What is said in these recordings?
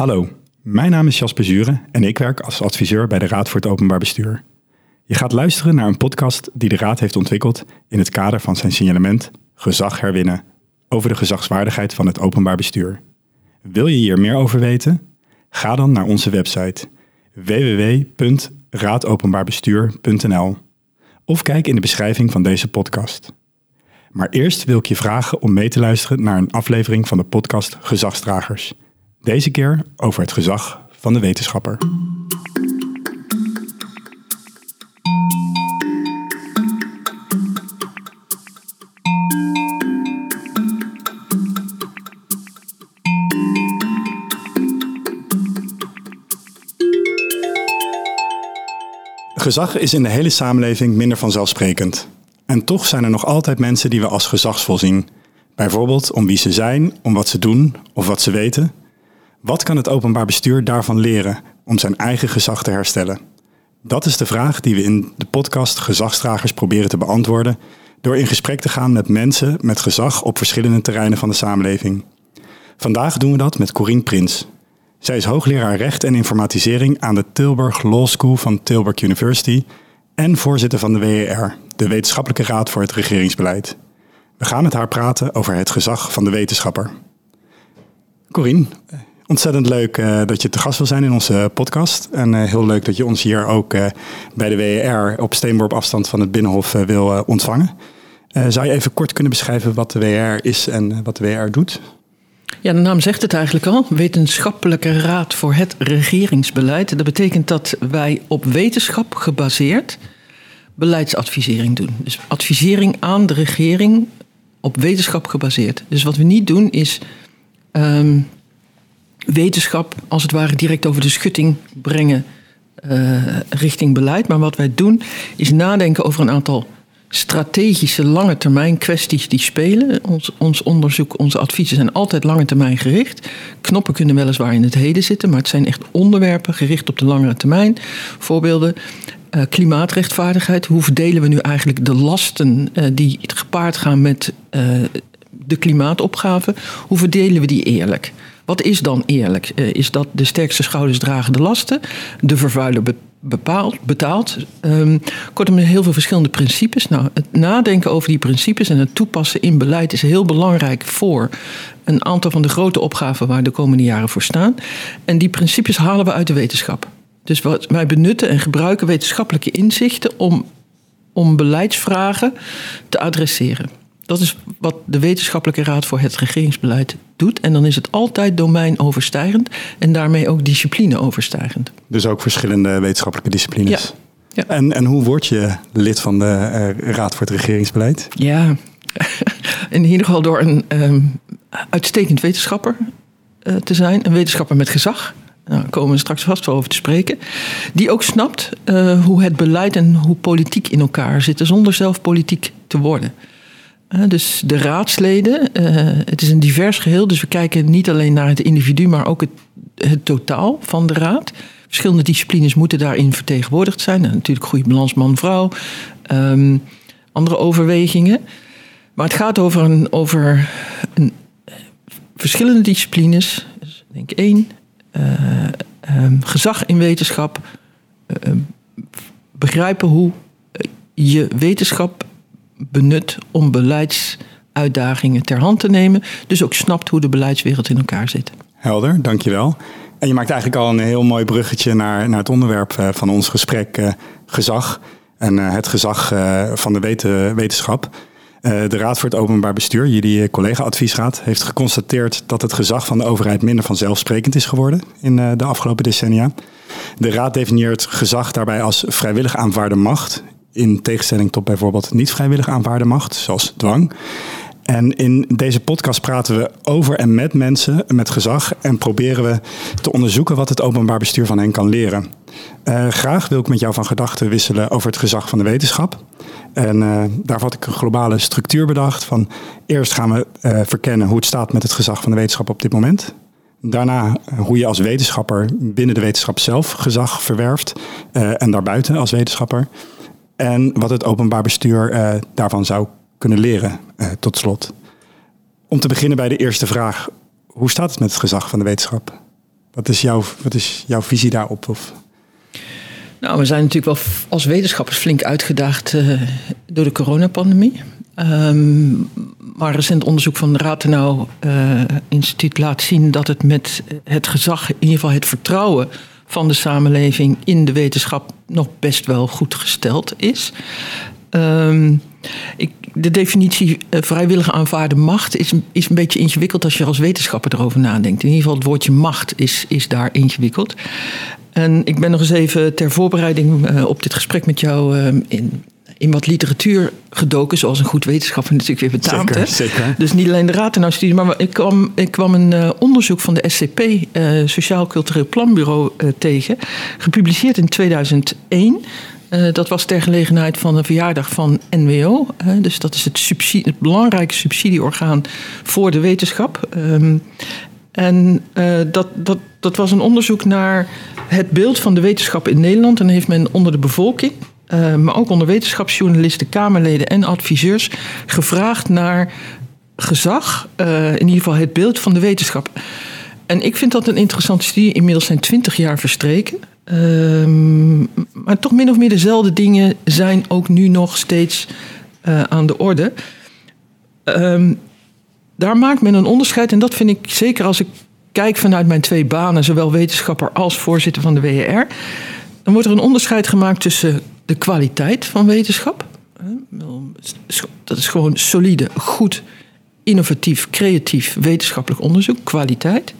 Hallo, mijn naam is Jasper Zuren en ik werk als adviseur bij de Raad voor het Openbaar Bestuur. Je gaat luisteren naar een podcast die de Raad heeft ontwikkeld in het kader van zijn signalement Gezag herwinnen over de gezagswaardigheid van het openbaar bestuur. Wil je hier meer over weten? Ga dan naar onze website www.raadopenbaarbestuur.nl of kijk in de beschrijving van deze podcast. Maar eerst wil ik je vragen om mee te luisteren naar een aflevering van de podcast Gezagsdragers. Deze keer over het gezag van de wetenschapper. Gezag is in de hele samenleving minder vanzelfsprekend. En toch zijn er nog altijd mensen die we als gezagsvol zien. Bijvoorbeeld om wie ze zijn, om wat ze doen of wat ze weten. Wat kan het openbaar bestuur daarvan leren om zijn eigen gezag te herstellen? Dat is de vraag die we in de podcast Gezagsdragers proberen te beantwoorden door in gesprek te gaan met mensen met gezag op verschillende terreinen van de samenleving. Vandaag doen we dat met Corine Prins. Zij is hoogleraar recht en informatisering aan de Tilburg Law School van Tilburg University en voorzitter van de WER, de Wetenschappelijke Raad voor het Regeringsbeleid. We gaan met haar praten over het gezag van de wetenschapper. Corine, ontzettend leuk uh, dat je te gast wil zijn in onze podcast. En uh, heel leuk dat je ons hier ook bij de WER op steenworp afstand van het Binnenhof wil ontvangen. zou je even kort kunnen beschrijven wat de WER is en wat de WER doet? Ja, de naam zegt het eigenlijk al. Wetenschappelijke Raad voor het Regeringsbeleid. Dat betekent dat wij op wetenschap gebaseerd beleidsadvisering doen. Dus advisering aan de regering op wetenschap gebaseerd. Dus wat we niet doen is um, wetenschap als het ware direct over de schutting brengen uh, richting beleid. Maar wat wij doen is nadenken over een aantal strategische lange termijn kwesties die spelen. Ons, ons onderzoek, onze adviezen zijn altijd lange termijn gericht. Knoppen kunnen weliswaar in het heden zitten, maar het zijn echt onderwerpen gericht op de langere termijn. Voorbeelden. Uh, klimaatrechtvaardigheid. Hoe verdelen we nu eigenlijk de lasten uh, die gepaard gaan met de klimaatopgave? Hoe verdelen we die eerlijk? Wat is dan eerlijk? is dat de sterkste schouders dragen de lasten? De vervuiler bepaald, betaald. Um, kortom, heel veel verschillende principes. Nou, het nadenken over die principes en het toepassen in beleid is heel belangrijk voor een aantal van de grote opgaven waar de komende jaren voor staan. En die principes halen we uit de wetenschap. Dus wij benutten en gebruiken wetenschappelijke inzichten om, om beleidsvragen te adresseren. Dat is wat de Wetenschappelijke Raad voor het Regeringsbeleid doet. En dan is het altijd domeinoverstijgend en daarmee ook disciplineoverstijgend. Dus ook verschillende wetenschappelijke disciplines. Ja. ja. En, en hoe word je lid van de uh, Raad voor het Regeringsbeleid? Ja, in ieder geval door een um, uitstekend wetenschapper uh, te zijn. Een wetenschapper met gezag. Nou, daar komen we straks vast wel over te spreken. Die ook snapt uh, hoe het beleid en hoe politiek in elkaar zitten zonder zelf politiek te worden. Dus de raadsleden, eh, het is een divers geheel, dus we kijken niet alleen naar het individu, maar ook het, het totaal van de raad. Verschillende disciplines moeten daarin vertegenwoordigd zijn. Nou, natuurlijk goede balans man-vrouw, um, andere overwegingen. Maar het gaat over, een, over een, verschillende disciplines. Dus denk één, uh, gezag in wetenschap, uh, begrijpen hoe je wetenschap benut om beleidsuitdagingen ter hand te nemen. Dus ook snapt hoe de beleidswereld in elkaar zit. Helder, dankjewel. En je maakt eigenlijk al een heel mooi bruggetje naar, naar het onderwerp eh, van ons gesprek, uh, gezag. En uh, het gezag van de weten, wetenschap. de Raad voor het Openbaar Bestuur, jullie collega-adviesraad, heeft geconstateerd dat het gezag van de overheid minder vanzelfsprekend is geworden in de afgelopen decennia. De Raad definieert gezag daarbij als vrijwillig aanvaarde macht in tegenstelling tot bijvoorbeeld niet vrijwillig aanvaarde macht, zoals dwang. En in deze podcast praten we over en met mensen met gezag en proberen we te onderzoeken wat het openbaar bestuur van hen kan leren. Uh, graag wil ik met jou van gedachten wisselen over het gezag van de wetenschap. En uh, daarvoor had ik een globale structuur bedacht. Van eerst gaan we uh, verkennen hoe het staat met het gezag van de wetenschap op dit moment. Daarna hoe je als wetenschapper binnen de wetenschap zelf gezag verwerft en daarbuiten als wetenschapper. En wat het openbaar bestuur uh, daarvan zou kunnen leren, uh, tot slot. Om te beginnen bij de eerste vraag. Hoe staat het met het gezag van de wetenschap? Wat is jouw, wat is jouw visie daarop? Of? Nou, we zijn natuurlijk wel als wetenschappers flink uitgedaagd uh, door de coronapandemie. Um, maar recent onderzoek van het Ratenau uh, Instituut laat zien dat het met het gezag, in ieder geval het vertrouwen van de samenleving in de wetenschap, nog best wel goed gesteld is. Um, ik, de definitie uh, vrijwillige aanvaarde macht is, een beetje ingewikkeld als je als wetenschapper erover nadenkt. In ieder geval het woordje macht is, is daar ingewikkeld. En ik ben nog eens even ter voorbereiding uh, op dit gesprek met jou uh, in, in wat literatuur gedoken, zoals een goed wetenschapper natuurlijk weer betaamt. Zeker, hè? zeker. Dus niet alleen de Ratenau-studie, maar ik kwam, ik kwam een uh, onderzoek van de SCP, uh, Sociaal Cultureel Planbureau, uh, tegen, gepubliceerd in 2001. Uh, dat was ter gelegenheid van de verjaardag van NWO. Uh, dus dat is het, subsidie, het belangrijke subsidieorgaan voor de wetenschap. Um, en dat, dat, dat was een onderzoek naar het beeld van de wetenschap in Nederland. En heeft men onder de bevolking, uh, maar ook onder wetenschapsjournalisten, Kamerleden en adviseurs gevraagd naar gezag, uh, in ieder geval het beeld van de wetenschap. En ik vind dat een interessante studie. Inmiddels zijn twintig jaar verstreken. Um, maar toch min of meer dezelfde dingen zijn ook nu nog steeds uh, aan de orde. Um, daar maakt men een onderscheid. En dat vind ik zeker als ik kijk vanuit mijn twee banen, zowel wetenschapper als voorzitter van de WER. Dan wordt er een onderscheid gemaakt tussen de kwaliteit van wetenschap. Dat is gewoon solide, goed, innovatief, creatief wetenschappelijk onderzoek, kwaliteit.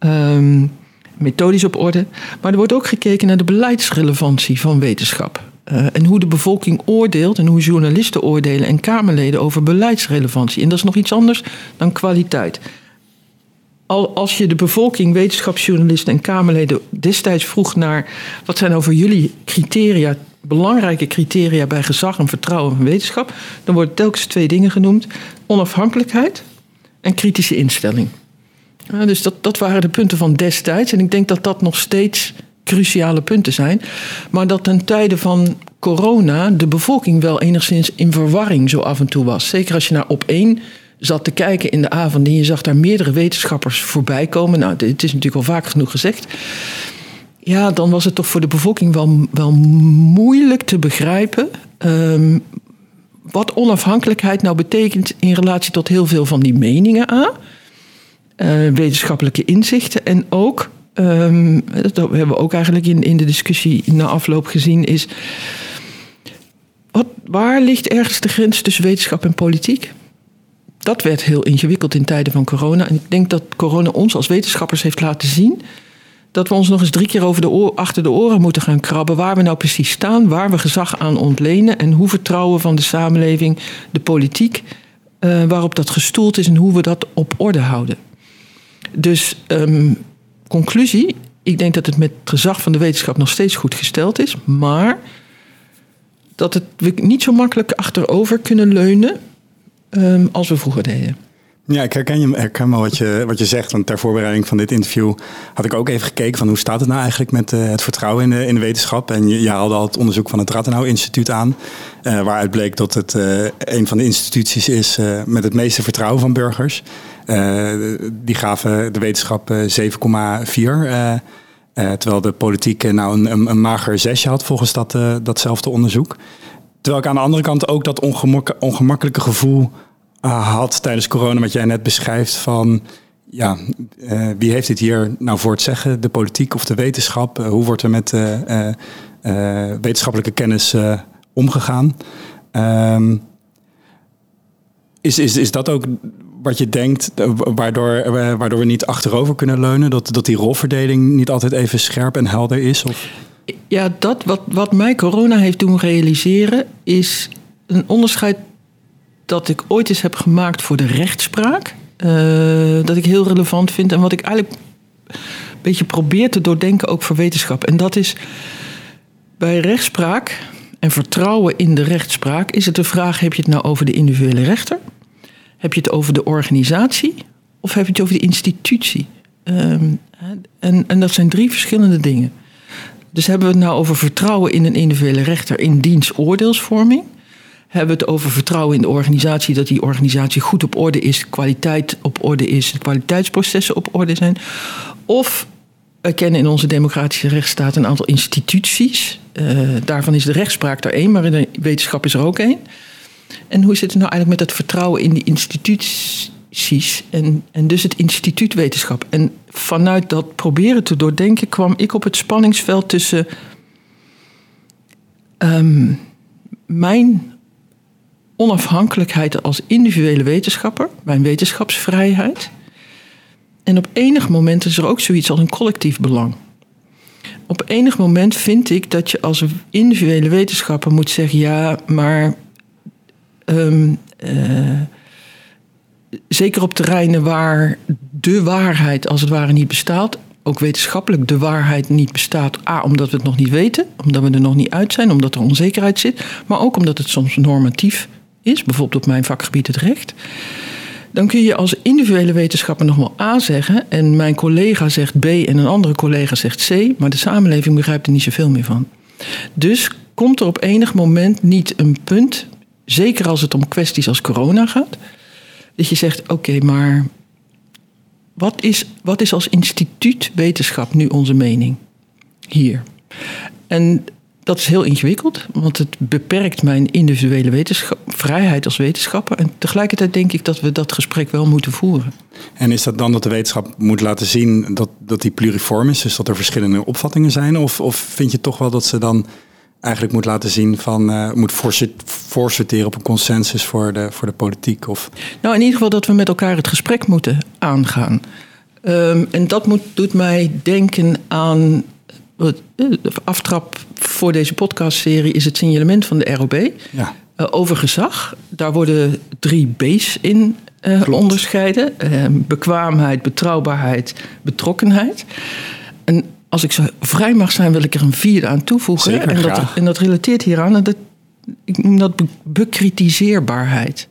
Um, methodisch op orde. Maar er wordt ook gekeken naar de beleidsrelevantie van wetenschap. Uh, en hoe de bevolking oordeelt en hoe journalisten oordelen en Kamerleden over beleidsrelevantie. En dat is nog iets anders dan kwaliteit. Al, als je de bevolking, wetenschapsjournalisten en Kamerleden destijds vroeg naar wat zijn over jullie criteria, belangrijke criteria bij gezag en vertrouwen van wetenschap, dan worden telkens twee dingen genoemd: onafhankelijkheid en kritische instelling. Dus dat, dat waren de punten van destijds. En ik denk dat dat nog steeds cruciale punten zijn. Maar dat ten tijde van corona de bevolking wel enigszins in verwarring zo af en toe was. Zeker als je naar op één zat te kijken in de avond en je zag daar meerdere wetenschappers voorbij komen. Nou, dit is natuurlijk al vaak genoeg gezegd. Ja, dan was het toch voor de bevolking wel, wel moeilijk te begrijpen. Um, wat onafhankelijkheid nou betekent in relatie tot heel veel van die meningen aan. Uh, wetenschappelijke inzichten en ook Um, dat hebben we ook eigenlijk in, in de discussie na afloop gezien, is wat, waar ligt ergens de grens tussen wetenschap en politiek? Dat werd heel ingewikkeld in tijden van corona. En ik denk dat corona ons als wetenschappers heeft laten zien dat we ons nog eens drie keer over de achter de oren moeten gaan krabben waar we nou precies staan, waar we gezag aan ontlenen en hoe vertrouwen van de samenleving de politiek, uh, waarop dat gestoeld is en hoe we dat op orde houden. Dus um, conclusie, ik denk dat het met het gezag van de wetenschap nog steeds goed gesteld is, maar dat het, we niet zo makkelijk achterover kunnen leunen um, als we vroeger deden. Ja, ik herken, je, herken wel wat je, wat je zegt. Want ter voorbereiding van dit interview had ik ook even gekeken van hoe staat het nou eigenlijk met uh, het vertrouwen in de, in de wetenschap. En je, je haalde al het onderzoek van het Rathenau Instituut aan. Uh, waaruit bleek dat het uh, een van de instituties is met het meeste vertrouwen van burgers. die gaven de wetenschap 7,4. terwijl de politiek nou een, een, mager zesje had volgens dat, datzelfde onderzoek. Terwijl ik aan de andere kant ook dat ongemak, ongemakkelijke gevoel had tijdens corona, wat jij net beschrijft, van ja, uh, wie heeft dit hier nou voor het zeggen? De politiek of de wetenschap? Uh, hoe wordt er met uh, wetenschappelijke kennis omgegaan? Um, is, is, is dat ook wat je denkt, waardoor, waardoor we niet achterover kunnen leunen? Dat, dat die rolverdeling niet altijd even scherp en helder is? Of? Ja, dat wat, wat mij corona heeft doen realiseren, is een onderscheid dat ik ooit eens heb gemaakt voor de rechtspraak. Uh, dat ik heel relevant vind en wat ik eigenlijk een beetje probeer te doordenken ook voor wetenschap. En dat is bij rechtspraak en vertrouwen in de rechtspraak is het de vraag: heb je het nou over de individuele rechter? Heb je het over de organisatie? Of heb je het over de institutie? Um, en, en dat zijn drie verschillende dingen. Dus hebben we het nou over vertrouwen in een individuele rechter in diens oordeelsvorming? Hebben we het over vertrouwen in de organisatie, dat die organisatie goed op orde is, kwaliteit op orde is, kwaliteitsprocessen op orde zijn? Of wij kennen in onze democratische rechtsstaat een aantal instituties. Uh, daarvan is de rechtspraak er één, maar in de wetenschap is er ook één. En hoe zit het nou eigenlijk met het vertrouwen in die instituties en, en dus het instituut wetenschap? En vanuit dat proberen te doordenken kwam ik op het spanningsveld tussen um, mijn onafhankelijkheid als individuele wetenschapper, mijn wetenschapsvrijheid. En op enig moment is er ook zoiets als een collectief belang. Op enig moment vind ik dat je als individuele wetenschapper moet zeggen: ja, maar um, uh, zeker op terreinen waar de waarheid als het ware niet bestaat, ook wetenschappelijk de waarheid niet bestaat. A, omdat we het nog niet weten, omdat we er nog niet uit zijn, omdat er onzekerheid zit, maar ook omdat het soms normatief is, bijvoorbeeld op mijn vakgebied het recht. Dan kun je als individuele wetenschapper nog wel A zeggen en mijn collega zegt B en een andere collega zegt C, maar de samenleving begrijpt er niet zoveel meer van. Dus komt er op enig moment niet een punt, zeker als het om kwesties als corona gaat, dat je zegt: oké, maar wat is, wat is als instituut wetenschap nu onze mening hier? En dat is heel ingewikkeld, want het beperkt mijn individuele vrijheid als wetenschapper. En tegelijkertijd denk ik dat we dat gesprek wel moeten voeren. En is dat dan dat de wetenschap moet laten zien dat, dat die pluriform is, dus dat er verschillende opvattingen zijn? Of, of vind je toch wel dat ze dan eigenlijk moet laten zien van uh, moet voorsorteren op een consensus voor de, voor de politiek? Of... Nou, in ieder geval dat we met elkaar het gesprek moeten aangaan. Um, en dat moet, doet mij denken aan. Eh, de aftrap voor deze podcastserie is het signalement van de ROB ja. uh, over gezag. Daar worden drie B's in uh, onderscheiden: ehm, bekwaamheid, betrouwbaarheid, betrokkenheid. En als ik zo vrij mag zijn, wil ik er een vierde aan toevoegen. Zeker, en, dat, en dat relateert hieraan. En dat, ik noem dat bekritiseerbaarheid.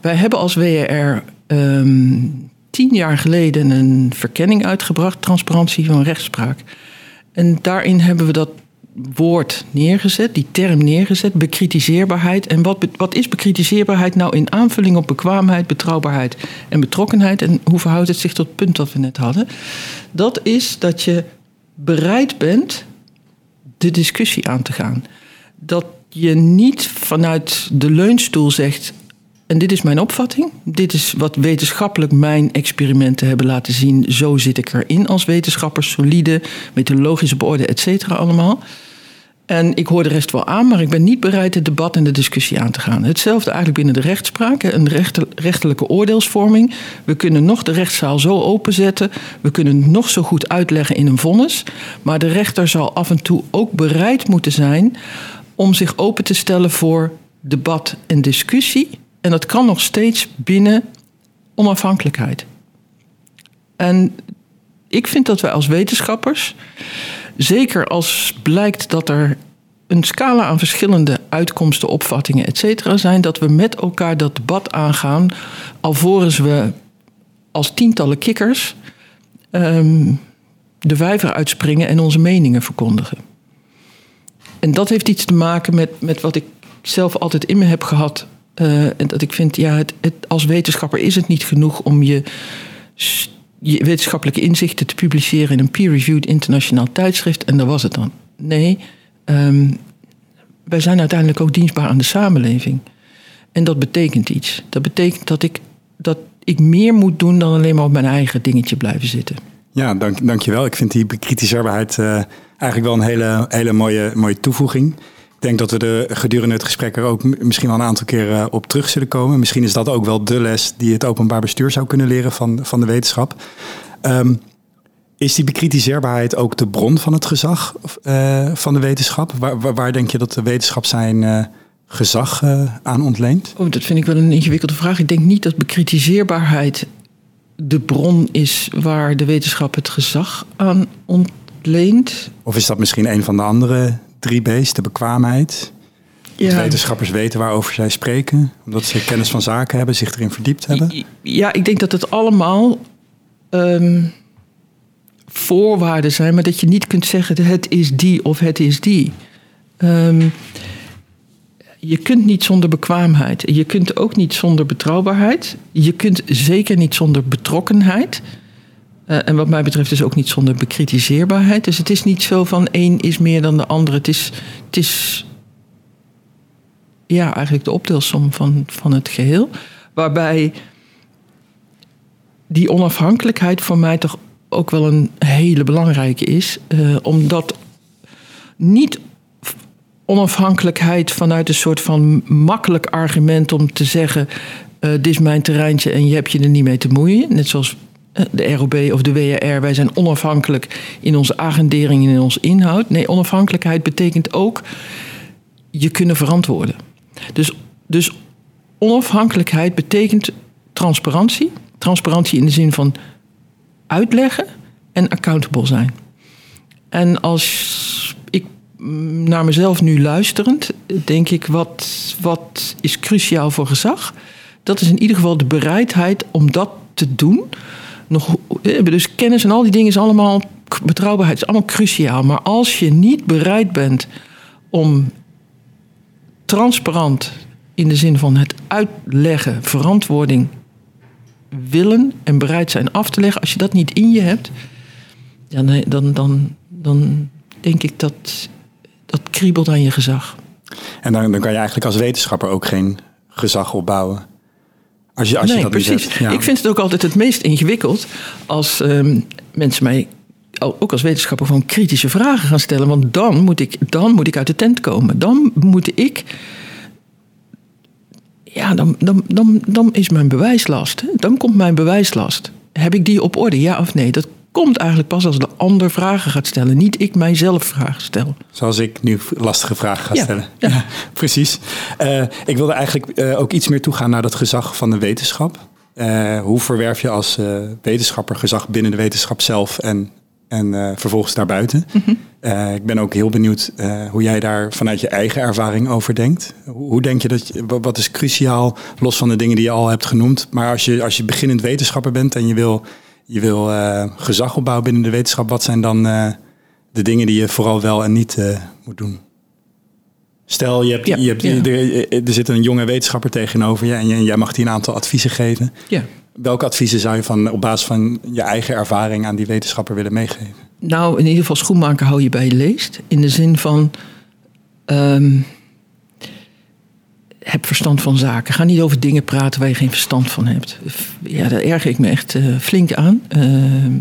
Wij hebben als WR um, tien jaar geleden een verkenning uitgebracht, transparantie van rechtspraak. En daarin hebben we dat woord neergezet, die term neergezet, bekritiseerbaarheid. En wat, wat is bekritiseerbaarheid nou in aanvulling op bekwaamheid, betrouwbaarheid en betrokkenheid? En hoe verhoudt het zich tot het punt dat we net hadden? Dat is dat je bereid bent de discussie aan te gaan. Dat je niet vanuit de leunstoel zegt: en dit is mijn opvatting. Dit is wat wetenschappelijk mijn experimenten hebben laten zien. Zo zit ik erin als wetenschapper, solide, methodologische beorde, et cetera allemaal. En ik hoor de rest wel aan, maar ik ben niet bereid het debat en de discussie aan te gaan. Hetzelfde eigenlijk binnen de rechtspraak, een rechterlijke oordeelsvorming. We kunnen nog de rechtszaal zo openzetten, we kunnen het nog zo goed uitleggen in een vonnis. Maar de rechter zal af en toe ook bereid moeten zijn om zich open te stellen voor debat en discussie en dat kan nog steeds binnen onafhankelijkheid. En ik vind dat wij als wetenschappers, zeker als blijkt dat er een scala aan verschillende uitkomsten, opvattingen, et cetera zijn, dat we met elkaar dat debat aangaan, alvorens we als tientallen kikkers um, de vijver uitspringen en onze meningen verkondigen. En dat heeft iets te maken met, met wat ik zelf altijd in me heb gehad uh, en dat ik vind, ja, het, het, als wetenschapper is het niet genoeg om je, je wetenschappelijke inzichten te publiceren in een peer-reviewed internationaal tijdschrift. En dat was het dan. Nee, um, wij zijn uiteindelijk ook dienstbaar aan de samenleving. En dat betekent iets. Dat betekent dat ik, dat ik meer moet doen dan alleen maar op mijn eigen dingetje blijven zitten. Ja, dank, dankjewel. Ik vind die bekritiseerbaarheid uh, eigenlijk wel een hele, hele mooie, mooie toevoeging. Ik denk dat we er gedurende het gesprek er ook misschien wel een aantal keer eh, op terug zullen komen. Misschien is dat ook wel de les die het openbaar bestuur zou kunnen leren van, van de wetenschap. Um, is die bekritiseerbaarheid ook de bron van het gezag uh, van de wetenschap? Waar, waar, waar, denk je dat de wetenschap zijn uh, gezag aan ontleent? Oh, dat vind ik wel een ingewikkelde vraag. Ik denk niet dat bekritiseerbaarheid de bron is waar de wetenschap het gezag aan ontleent. Of is dat misschien een van de andere drie B's, de bekwaamheid. Ja. Dat wetenschappers weten waarover zij spreken, omdat ze kennis van zaken hebben, zich erin verdiept hebben. Ja, ik denk dat het allemaal um, voorwaarden zijn, maar dat je niet kunt zeggen het is die of het is die. Um, je kunt niet zonder bekwaamheid. Je kunt ook niet zonder betrouwbaarheid. Je kunt zeker niet zonder betrokkenheid. Uh, en wat mij betreft is ook niet zonder bekritiseerbaarheid. Dus het is niet zo van één is meer dan de andere. Het is, het is ja, eigenlijk de optelsom van, van het geheel. Waarbij die onafhankelijkheid voor mij toch ook wel een hele belangrijke is. Uh, omdat niet onafhankelijkheid vanuit een soort van makkelijk argument om te zeggen: uh, dit is mijn terreintje en je hebt je er niet mee te moeien. Net zoals eh, de ROB of de WRR, wij zijn onafhankelijk in onze agendering en in ons inhoud. Nee, onafhankelijkheid betekent ook je kunnen verantwoorden. Dus, dus onafhankelijkheid betekent transparantie. Transparantie in de zin van uitleggen en accountable zijn. En als ik naar mezelf nu luisterend, denk ik, wat, wat is cruciaal voor gezag? Dat is in ieder geval de bereidheid om dat te doen. Nog, eh, dus kennis en al die dingen is allemaal, betrouwbaarheid is allemaal cruciaal. Maar als je niet bereid bent om transparant in de zin van het uitleggen, verantwoording willen en bereid zijn af te leggen, als je dat niet in je hebt, dan, dan, dan, dan denk ik dat dat kriebelt aan je gezag. En dan, dan kan je eigenlijk als wetenschapper ook geen gezag opbouwen. Als je, als nee, je dat precies. Ik vind het ook altijd het meest ingewikkeld als um, mensen mij ook als wetenschapper gewoon kritische vragen gaan stellen. Want dan moet ik, dan moet ik uit de tent komen. Dan moet ik. Ja, dan, dan, dan, dan is mijn bewijslast. Dan komt mijn bewijslast. Heb ik die op orde, ja of nee? Dat komt eigenlijk pas als de ander vragen gaat stellen. Niet ik mijzelf vragen stel. Zoals ik nu lastige vragen ga stellen. Ja, precies. Uh, ik wilde eigenlijk uh, ook iets meer toegaan naar dat gezag van de wetenschap. Uh, hoe verwerf je als wetenschapper gezag binnen de wetenschap zelf en en vervolgens daarbuiten. Mm ik ben ook heel benieuwd hoe jij daar vanuit je eigen ervaring over denkt. Hoe, hoe, denk je dat, je, wat is cruciaal, los van de dingen die je al hebt genoemd, maar als je, als je beginnend wetenschapper bent en je wil, je wil gezag opbouwen binnen de wetenschap, wat zijn dan de dingen die je vooral wel en niet moet doen? Stel, je hebt, ja, je hebt, ja. er, er, zit een jonge wetenschapper tegenover je en, jij mag die een aantal adviezen geven. Ja. Welke adviezen zou je van, op basis van je eigen ervaring aan die wetenschapper willen meegeven? Nou, in ieder geval schoenmaker hou je bij je leest. In de zin van. Um, heb verstand van zaken. Ga niet over dingen praten waar je geen verstand van hebt. Ja, daar erger ik me echt uh, flink aan. Uh,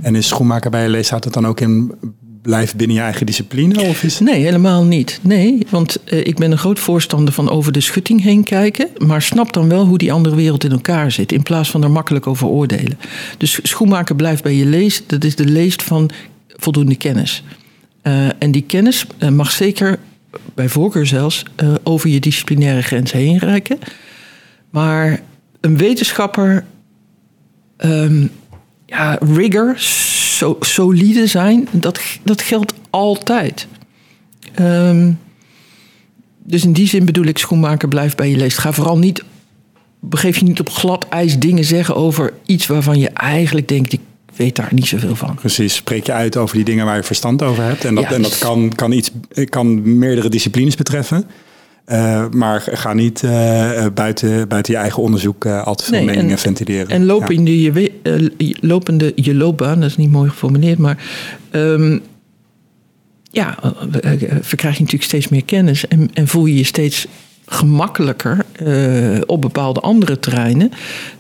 en is schoenmaker bij je leest, staat het dan ook in blijf binnen je eigen discipline? Of is... Nee, helemaal niet. Nee, want uh, ik ben een groot voorstander van over de schutting heen kijken. Maar snap dan wel hoe die andere wereld in elkaar zit. In plaats van er makkelijk over oordelen. Dus schoenmaker blijft bij je leest. Dat is de leest van voldoende kennis. En die kennis mag zeker, bij voorkeur zelfs, over je disciplinaire grens heen reiken. Maar een wetenschapper. Um, ja, rigor, so, solide zijn, dat, dat geldt altijd. Um, dus in die zin bedoel ik, schoenmaker, blijf bij je leest. Ga vooral niet, begeef je niet op glad ijs dingen zeggen over iets waarvan je eigenlijk denkt, ik weet daar niet zoveel van. Precies, spreek je uit over die dingen waar je verstand over hebt. En dat, ja, en dat kan, kan, iets, kan meerdere disciplines betreffen. Uh, maar ga niet uh, buiten, buiten je eigen onderzoek uh, al te veel nee, meningen en, ventileren. En lopende, ja. je, lopende je loopbaan, dat is niet mooi geformuleerd, maar um, ja, verkrijg je natuurlijk steeds meer kennis en, en voel je je steeds gemakkelijker uh, op bepaalde andere terreinen.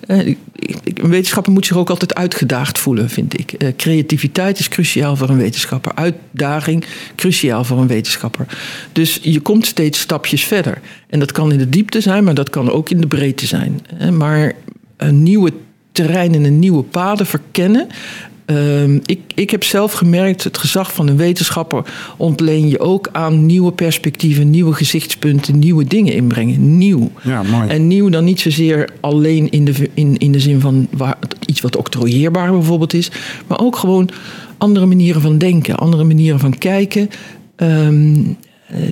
Uh, een wetenschapper moet zich ook altijd uitgedaagd voelen, vind ik. Uh, creativiteit is cruciaal voor een wetenschapper. Uitdaging cruciaal voor een wetenschapper. Dus je komt steeds stapjes verder. En dat kan in de diepte zijn, maar dat kan ook in de breedte zijn. Maar een nieuwe terreinen en nieuwe paden verkennen. Um, ik, ik heb zelf gemerkt, het gezag van een wetenschapper ontleen je ook aan nieuwe perspectieven, nieuwe gezichtspunten, nieuwe dingen inbrengen. Nieuw. Ja, mooi. En nieuw dan niet zozeer alleen in de, in, in de zin van waar, iets wat octrooieerbaar bijvoorbeeld is, maar ook gewoon andere manieren van denken, andere manieren van kijken. Um,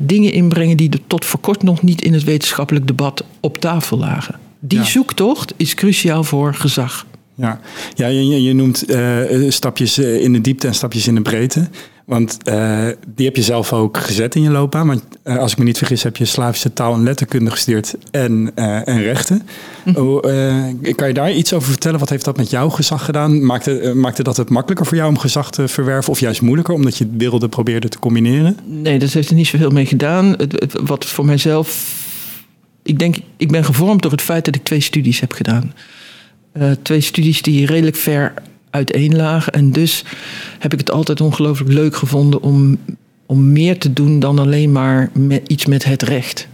dingen inbrengen die er tot voor kort nog niet in het wetenschappelijk debat op tafel lagen. Die ja. zoektocht is cruciaal voor gezag. Ja, ja je, je noemt uh, stapjes in de diepte en stapjes in de breedte. Want uh, die heb je zelf ook gezet in je loopbaan. Want uh, als ik me niet vergis, heb je Slavische taal en letterkunde gestudeerd en, uh, en rechten. Mm. kan je daar iets over vertellen? Wat heeft dat met jouw gezag gedaan? Maakte, maakte dat het makkelijker voor jou om gezag te verwerven? Of juist moeilijker, omdat je wilde probeerde te combineren? Nee, dat heeft er niet zoveel mee gedaan. Het, het, wat voor mijzelf... Ik denk, ik ben gevormd door het feit dat ik twee studies heb gedaan. Twee studies die redelijk ver uiteen lagen. En dus heb ik het altijd ongelooflijk leuk gevonden om, om meer te doen dan alleen maar met, iets met het recht.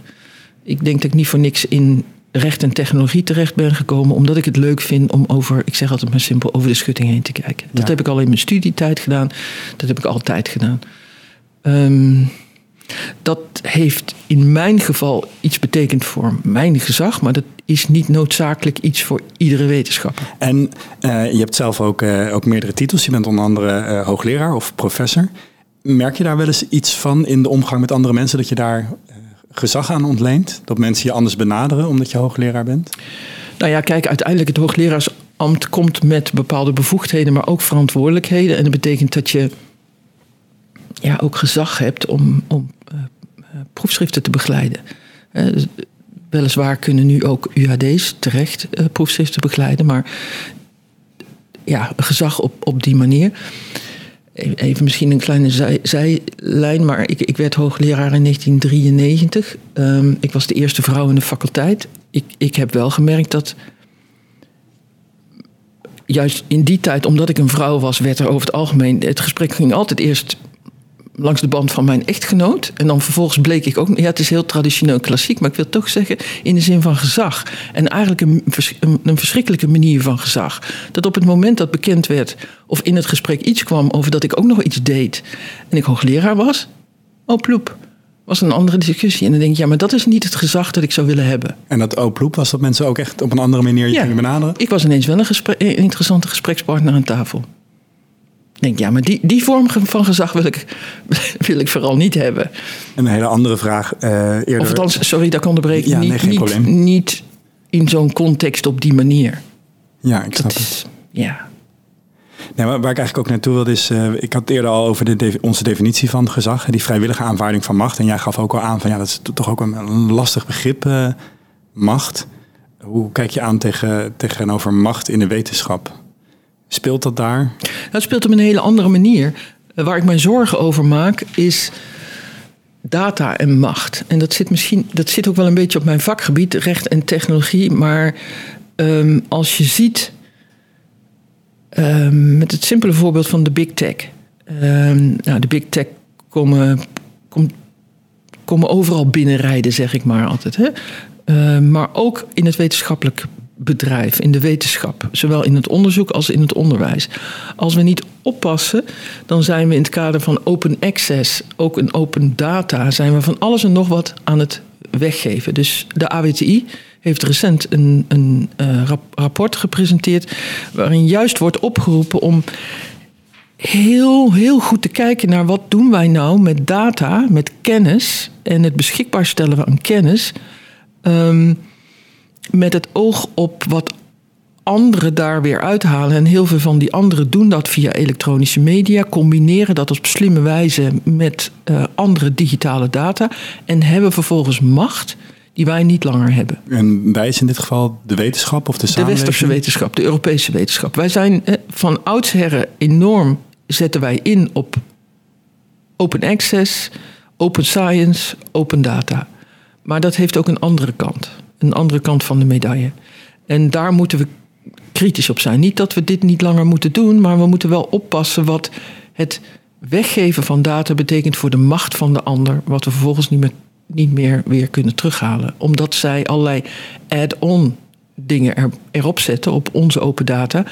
Ik denk dat ik niet voor niks in recht en technologie terecht ben gekomen, omdat ik het leuk vind om over, ik zeg altijd maar simpel, over de schutting heen te kijken. Dat heb ik al in mijn studietijd gedaan, dat heb ik altijd gedaan. Um, dat heeft in mijn geval iets betekend voor mijn gezag, maar dat is niet noodzakelijk iets voor iedere wetenschapper. En uh, je hebt zelf ook, uh, ook meerdere titels. Je bent onder andere uh, hoogleraar of professor. Merk je daar wel eens iets van in de omgang met andere mensen dat je daar gezag aan ontleent? Dat mensen je anders benaderen omdat je hoogleraar bent? Nou ja, kijk, uiteindelijk het hooglerarsambt komt met bepaalde bevoegdheden, maar ook verantwoordelijkheden. En dat betekent dat je ja, ook gezag hebt om, om proefschriften te begeleiden. Uh, weliswaar kunnen nu ook UHD's terecht uh, proefschriften begeleiden, maar ja, gezag op, op die manier. E-, even misschien een kleine zij, zijlijn, maar ik, ik werd hoogleraar in 1993. Um, ehm, ik was de eerste vrouw in de faculteit. Ik, ik heb wel gemerkt dat juist in die tijd, omdat ik een vrouw was, werd er over het algemeen. Het gesprek ging altijd eerst langs de band van mijn echtgenoot. En dan vervolgens bleek ik ook, ja, het is heel traditioneel klassiek, maar ik wil toch zeggen in de zin van gezag. En eigenlijk een, een, verschrikkelijke manier van gezag. Dat op het moment dat bekend werd, of in het gesprek iets kwam over dat ik ook nog iets deed, en ik hoogleraar was, oh ploep. Was een andere discussie. En dan denk je, ja, maar dat is niet het gezag dat ik zou willen hebben. En dat ooploep was dat mensen ook echt op een andere manier je ja, benaderen? Ik was ineens wel een, een interessante gesprekspartner aan tafel denk, ja, maar die, die vorm van gezag wil ik, wil ik vooral niet hebben. En een hele andere vraag. Uh, eerder... Of althans, sorry dat ik onderbreek. Ja, niet, nee, geen niet, probleem. niet in zo'n context op die manier. Ja, ik snap het. Ja. Nee, waar ik eigenlijk ook naartoe wilde is, uh, ik had het eerder al over de, onze definitie van gezag, die vrijwillige aanvaarding van macht. En jij gaf ook al aan van ja, dat is toch ook een, lastig begrip, uh, macht. Hoe kijk je aan tegen, tegenover macht in de wetenschap? Speelt dat daar? Dat speelt op een hele andere manier. Eh, waar ik mij zorgen over maak is data en macht. En dat zit misschien, dat zit ook wel een beetje op mijn vakgebied, recht en technologie. Maar um, als je ziet, um, met het simpele voorbeeld van de big tech. Um, nou, de big tech komen, kom, komen overal binnenrijden, zeg ik maar altijd. Hè? Maar ook in het wetenschappelijk bedrijf, in de wetenschap, zowel in het onderzoek als in het onderwijs. Als we niet oppassen, dan zijn we in het kader van open access, ook een open data, zijn we van alles en nog wat aan het weggeven. Dus de AWTI heeft recent een, een uh, rapport gepresenteerd waarin juist wordt opgeroepen om heel, heel goed te kijken naar wat doen wij nou met data, met kennis en het beschikbaar stellen van kennis. Um, met het oog op wat anderen daar weer uithalen. En heel veel van die anderen doen dat via elektronische media, combineren dat op slimme wijze met uh, andere digitale data en hebben vervolgens macht die wij niet langer hebben. En wij is in dit geval de wetenschap of de samenleving? De westerse wetenschap, de Europese wetenschap. Wij zijn eh, van oudsher enorm, zetten wij in op open access, open science, open data. Maar dat heeft ook een andere kant een andere kant van de medaille. En daar moeten we kritisch op zijn. Niet dat we dit niet langer moeten doen, maar we moeten wel oppassen wat het weggeven van data betekent voor de macht van de ander, wat we vervolgens niet meer, niet meer weer kunnen terughalen. Omdat zij allerlei add-on dingen er, erop zetten op onze open data.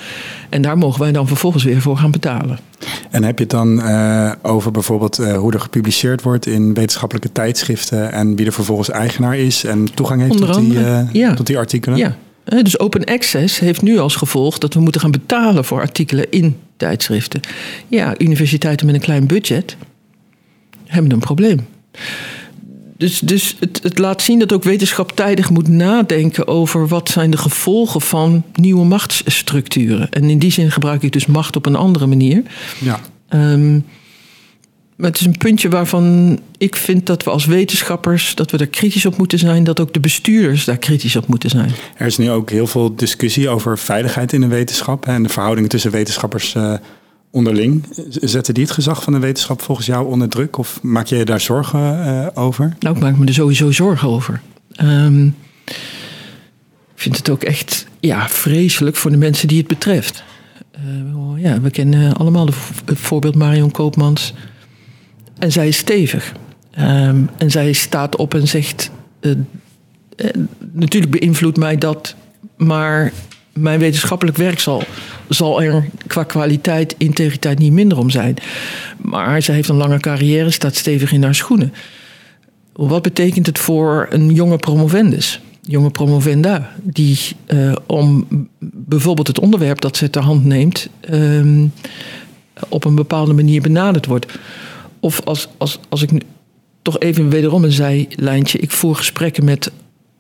En daar mogen wij dan vervolgens weer voor gaan betalen. En heb je het dan uh, over bijvoorbeeld uh, hoe er gepubliceerd wordt in wetenschappelijke tijdschriften en wie er vervolgens eigenaar is en toegang heeft tot die, uh, ja. tot die artikelen? Ja, dus open access heeft nu als gevolg dat we moeten gaan betalen voor artikelen in tijdschriften. Ja, universiteiten met een klein budget hebben een probleem Dus, dus het, het, laat zien dat ook wetenschap tijdig moet nadenken over wat zijn de gevolgen van nieuwe machtsstructuren. En in die zin gebruik ik dus macht op een andere manier. Ja. Um, maar het is een puntje waarvan ik vind dat we als wetenschappers dat we daar kritisch op moeten zijn, dat ook de bestuurders daar kritisch op moeten zijn. Er is nu ook heel veel discussie over veiligheid in de wetenschap en de verhoudingen tussen wetenschappers uh, onderling. Zetten die het gezag van de wetenschap volgens jou onder druk of maak je daar zorgen uh, over? Nou, ik maak me er sowieso zorgen over. Um, ik vind het ook echt ja, vreselijk voor de mensen die het betreft. Uh, ja, we kennen allemaal het voorbeeld Marion Koopmans en zij is stevig. Um, en zij staat op en zegt: uh, Natuurlijk beïnvloedt mij dat, maar mijn wetenschappelijk werk zal, zal er qua kwaliteit, integriteit niet minder om zijn. Maar zij heeft een lange carrière, staat stevig in haar schoenen. Wat betekent het voor een jonge promovendus? jonge promovenda, die uh, om bijvoorbeeld het onderwerp dat ze ter hand neemt, um, op een bepaalde manier benaderd wordt. Of als, als, als ik nu toch even wederom een zijlijntje. Ik voer gesprekken met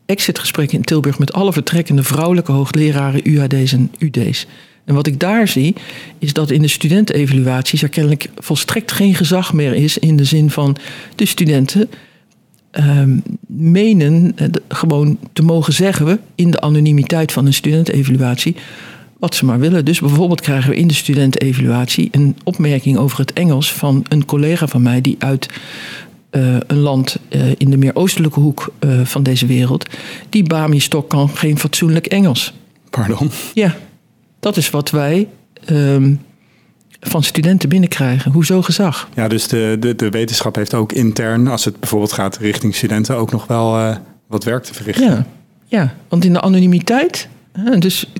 exitgesprekken in Tilburg met alle vertrekkende vrouwelijke hoogleraren UHD's en UD's. En wat ik daar zie, is dat in de studentenevaluaties er kennelijk volstrekt geen gezag meer is in de zin van de studenten um, menen uh, gewoon te mogen zeggen in de anonimiteit van een studentenevaluatie wat ze maar willen. Dus bijvoorbeeld krijgen we in de studentenevaluatie een opmerking over het Engels van een collega van mij die uit uh, een land uh, in de meer oostelijke hoek uh, van deze wereld, die Bami Stok kan geen fatsoenlijk Engels. Pardon? Ja, dat is wat wij um, van studenten binnenkrijgen. Hoezo gezag? Ja, dus de, de, de wetenschap heeft ook intern, als het bijvoorbeeld gaat richting studenten, ook nog wel wat werk te verrichten. Ja, ja want in de anonimiteit, dus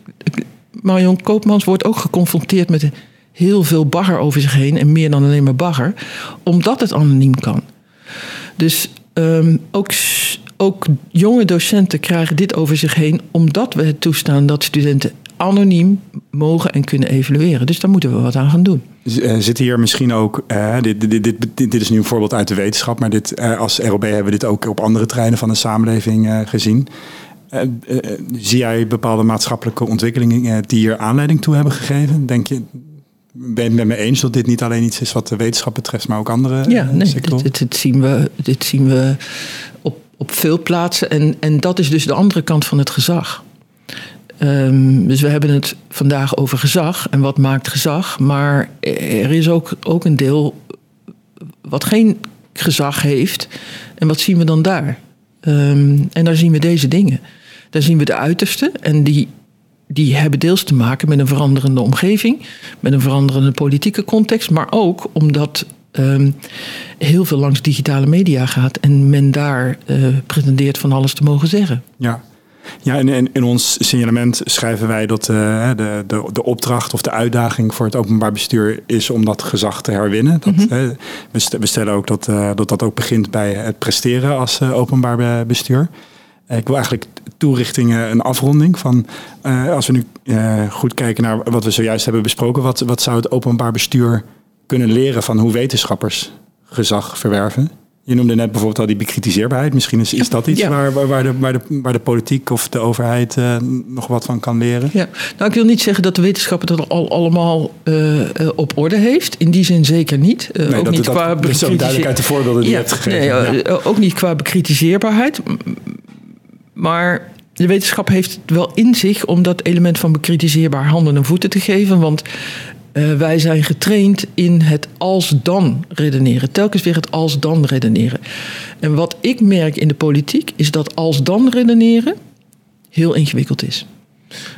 Marion Koopmans wordt ook geconfronteerd met heel veel bagger over zich heen. En meer dan alleen maar bagger. Omdat het anoniem kan. Dus um, ook, ook jonge docenten krijgen dit over zich heen. Omdat we het toestaan dat studenten anoniem mogen en kunnen evalueren. Dus daar moeten we wat aan gaan doen. Eh, zit hier misschien ook, uh, dit, dit, dit, is nu een voorbeeld uit de wetenschap, maar dit, uh, als ROB hebben we dit ook op andere terreinen van de samenleving gezien. Uh, uh, zie jij bepaalde maatschappelijke ontwikkelingen die hier aanleiding toe hebben gegeven? Denk je, ben je het met me eens dat dit niet alleen iets is wat de wetenschap betreft, maar ook andere ja, nee, sectoren? Dit, dit, zien we, dit zien we op, op veel plaatsen. En, en dat is dus de andere kant van het gezag. Um, dus we hebben het vandaag over gezag en wat maakt gezag. Maar er is ook, ook een deel wat geen gezag heeft. En wat zien we dan daar? Um, en daar zien we deze dingen. Daar zien we de uiterste en die, die hebben deels te maken met een veranderende omgeving, met een veranderende politieke context, maar ook omdat um, heel veel langs digitale media gaat en men daar uh, pretendeert van alles te mogen zeggen. Ja. Ja, en in, in ons signalement schrijven wij dat uh, de, de, de opdracht of de uitdaging voor het openbaar bestuur is om dat gezag te herwinnen. Dat, mm -hmm. we stellen ook dat, uh, dat dat ook begint bij het presteren als openbaar bestuur. Ik wil eigenlijk toerichtingen een afronding van, uh, als we nu uh, goed kijken naar wat we zojuist hebben besproken, wat, wat zou het openbaar bestuur kunnen leren van hoe wetenschappers gezag verwerven? Je noemde net bijvoorbeeld al die bekritiseerbaarheid. Misschien is, is dat iets ja. waar, waar, de, waar, de, waar de politiek of de overheid uh, nog wat van kan leren? Ja, nou ik wil niet zeggen dat de wetenschap het al allemaal uh, op orde heeft. In die zin zeker niet. Uh, nee, ook dat, niet dat, qua dat is ook duidelijk uit de voorbeelden die ja, je hebt gegeven. Nee, ja. Ook niet qua bekritiseerbaarheid. Maar de wetenschap heeft het wel in zich om dat element van bekritiseerbaar handen en voeten te geven. Want uh, wij zijn getraind in het als-dan redeneren. Telkens weer het als-dan redeneren. En wat ik merk in de politiek is dat als-dan redeneren heel ingewikkeld is.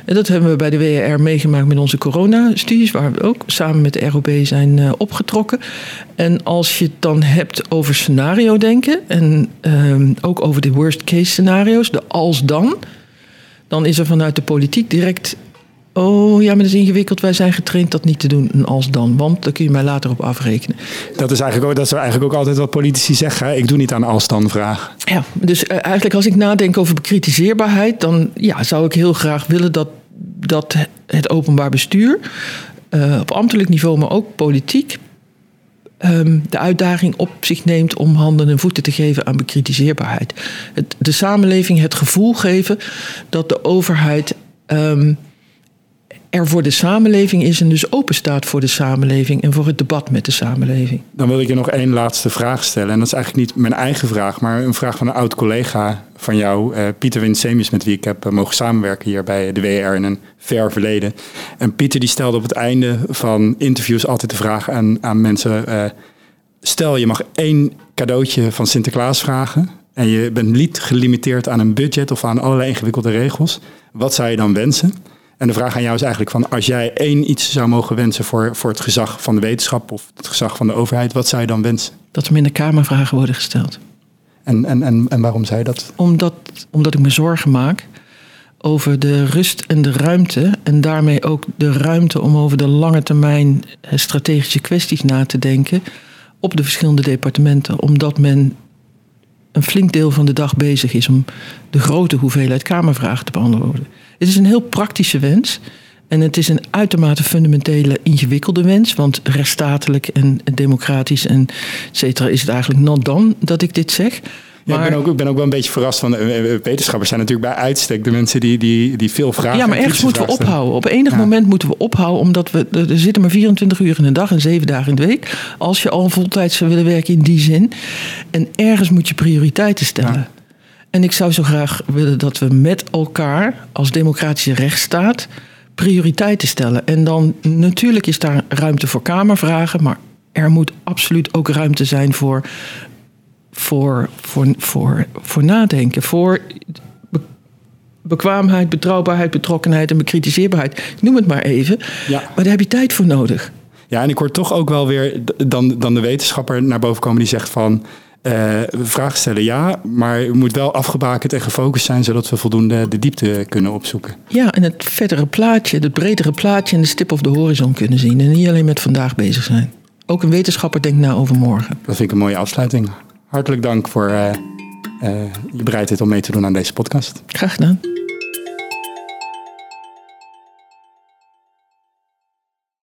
En dat hebben we bij de WR meegemaakt met onze coronastudies, waar we ook samen met de ROB zijn uh, opgetrokken. En als je het dan hebt over scenario denken en uh, ook over de worst case scenario's, de als dan, dan is er vanuit de politiek direct. Oh ja, maar dat is ingewikkeld. Wij zijn getraind dat niet te doen, een als dan. Want daar kun je mij later op afrekenen. Dat is eigenlijk ook, dat is eigenlijk ook altijd wat politici zeggen. Ik doe niet aan als dan vragen. Ja, dus uh, eigenlijk als ik nadenk over bekritiseerbaarheid, dan ja, zou ik heel graag willen dat, dat het openbaar bestuur, uh, op ambtelijk niveau, maar ook politiek, ehm, de uitdaging op zich neemt om handen en voeten te geven aan bekritiseerbaarheid. Het, de samenleving het gevoel geven dat de overheid ehm, er voor de samenleving is en dus open staat voor de samenleving en voor het debat met de samenleving. Dan wil ik je nog één laatste vraag stellen. En dat is eigenlijk niet mijn eigen vraag, maar een vraag van een oud collega van jou, uh, Pieter Winsemius, met wie ik heb eh, mogen samenwerken hier bij de WR in een ver verleden. En Pieter die stelde op het einde van interviews altijd de vraag aan, aan mensen: uh, stel je mag één cadeautje van Sinterklaas vragen. En je bent niet gelimiteerd aan een budget of aan allerlei ingewikkelde regels. Wat zou je dan wensen? En de vraag aan jou is eigenlijk van als jij één iets zou mogen wensen voor, voor het gezag van de wetenschap of het gezag van de overheid, wat zou je dan wensen? Dat er minder kamervragen worden gesteld. En, en, en, en waarom zei je dat? Omdat, omdat ik me zorgen maak over de rust en de ruimte. En daarmee ook de ruimte om over de lange termijn eh, strategische kwesties na te denken op de verschillende departementen. Omdat men een flink deel van de dag bezig is om de grote hoeveelheid Kamervragen te beantwoorden. Het is een heel praktische wens. En het is een uitermate fundamentele, ingewikkelde wens. Want rechtsstatelijk en democratisch en et cetera is het eigenlijk not dan dat ik dit zeg. Ja, ik, ben ook, ik ben ook wel een beetje verrast van uh, wetenschappers zijn natuurlijk bij uitstek de mensen die, die, die veel vragen. Ja, maar ergens moeten we ophouden. Op enig moment moeten we ophouden, omdat we er zitten maar 24 uur in de dag en 7 dagen in de week. Als je al voltijds zou willen werken in die zin. En ergens moet je prioriteiten stellen. En ik zou zo graag willen dat we met elkaar als democratische rechtsstaat prioriteiten stellen. En dan natuurlijk is daar ruimte voor Kamervragen, maar er moet absoluut ook ruimte zijn voor, voor, voor, voor, voor nadenken, voor bekwaamheid, betrouwbaarheid, betrokkenheid en bekritiseerbaarheid. Noem het maar even. Ja. Maar daar heb je tijd voor nodig. Ja, en ik hoor toch ook wel weer dan, dan de wetenschapper naar boven komen die zegt van. Uh, vragen stellen ja, maar het moet wel afgebakend en gefocust zijn, zodat we voldoende de diepte kunnen opzoeken. Ja, en het verdere plaatje, het bredere plaatje en de stip of de horizon kunnen zien. En niet alleen met vandaag bezig zijn. Ook een wetenschapper denkt na over morgen. Dat vind ik een mooie afsluiting. Hartelijk dank voor uh, uh, je bereidheid om mee te doen aan deze podcast. Graag gedaan.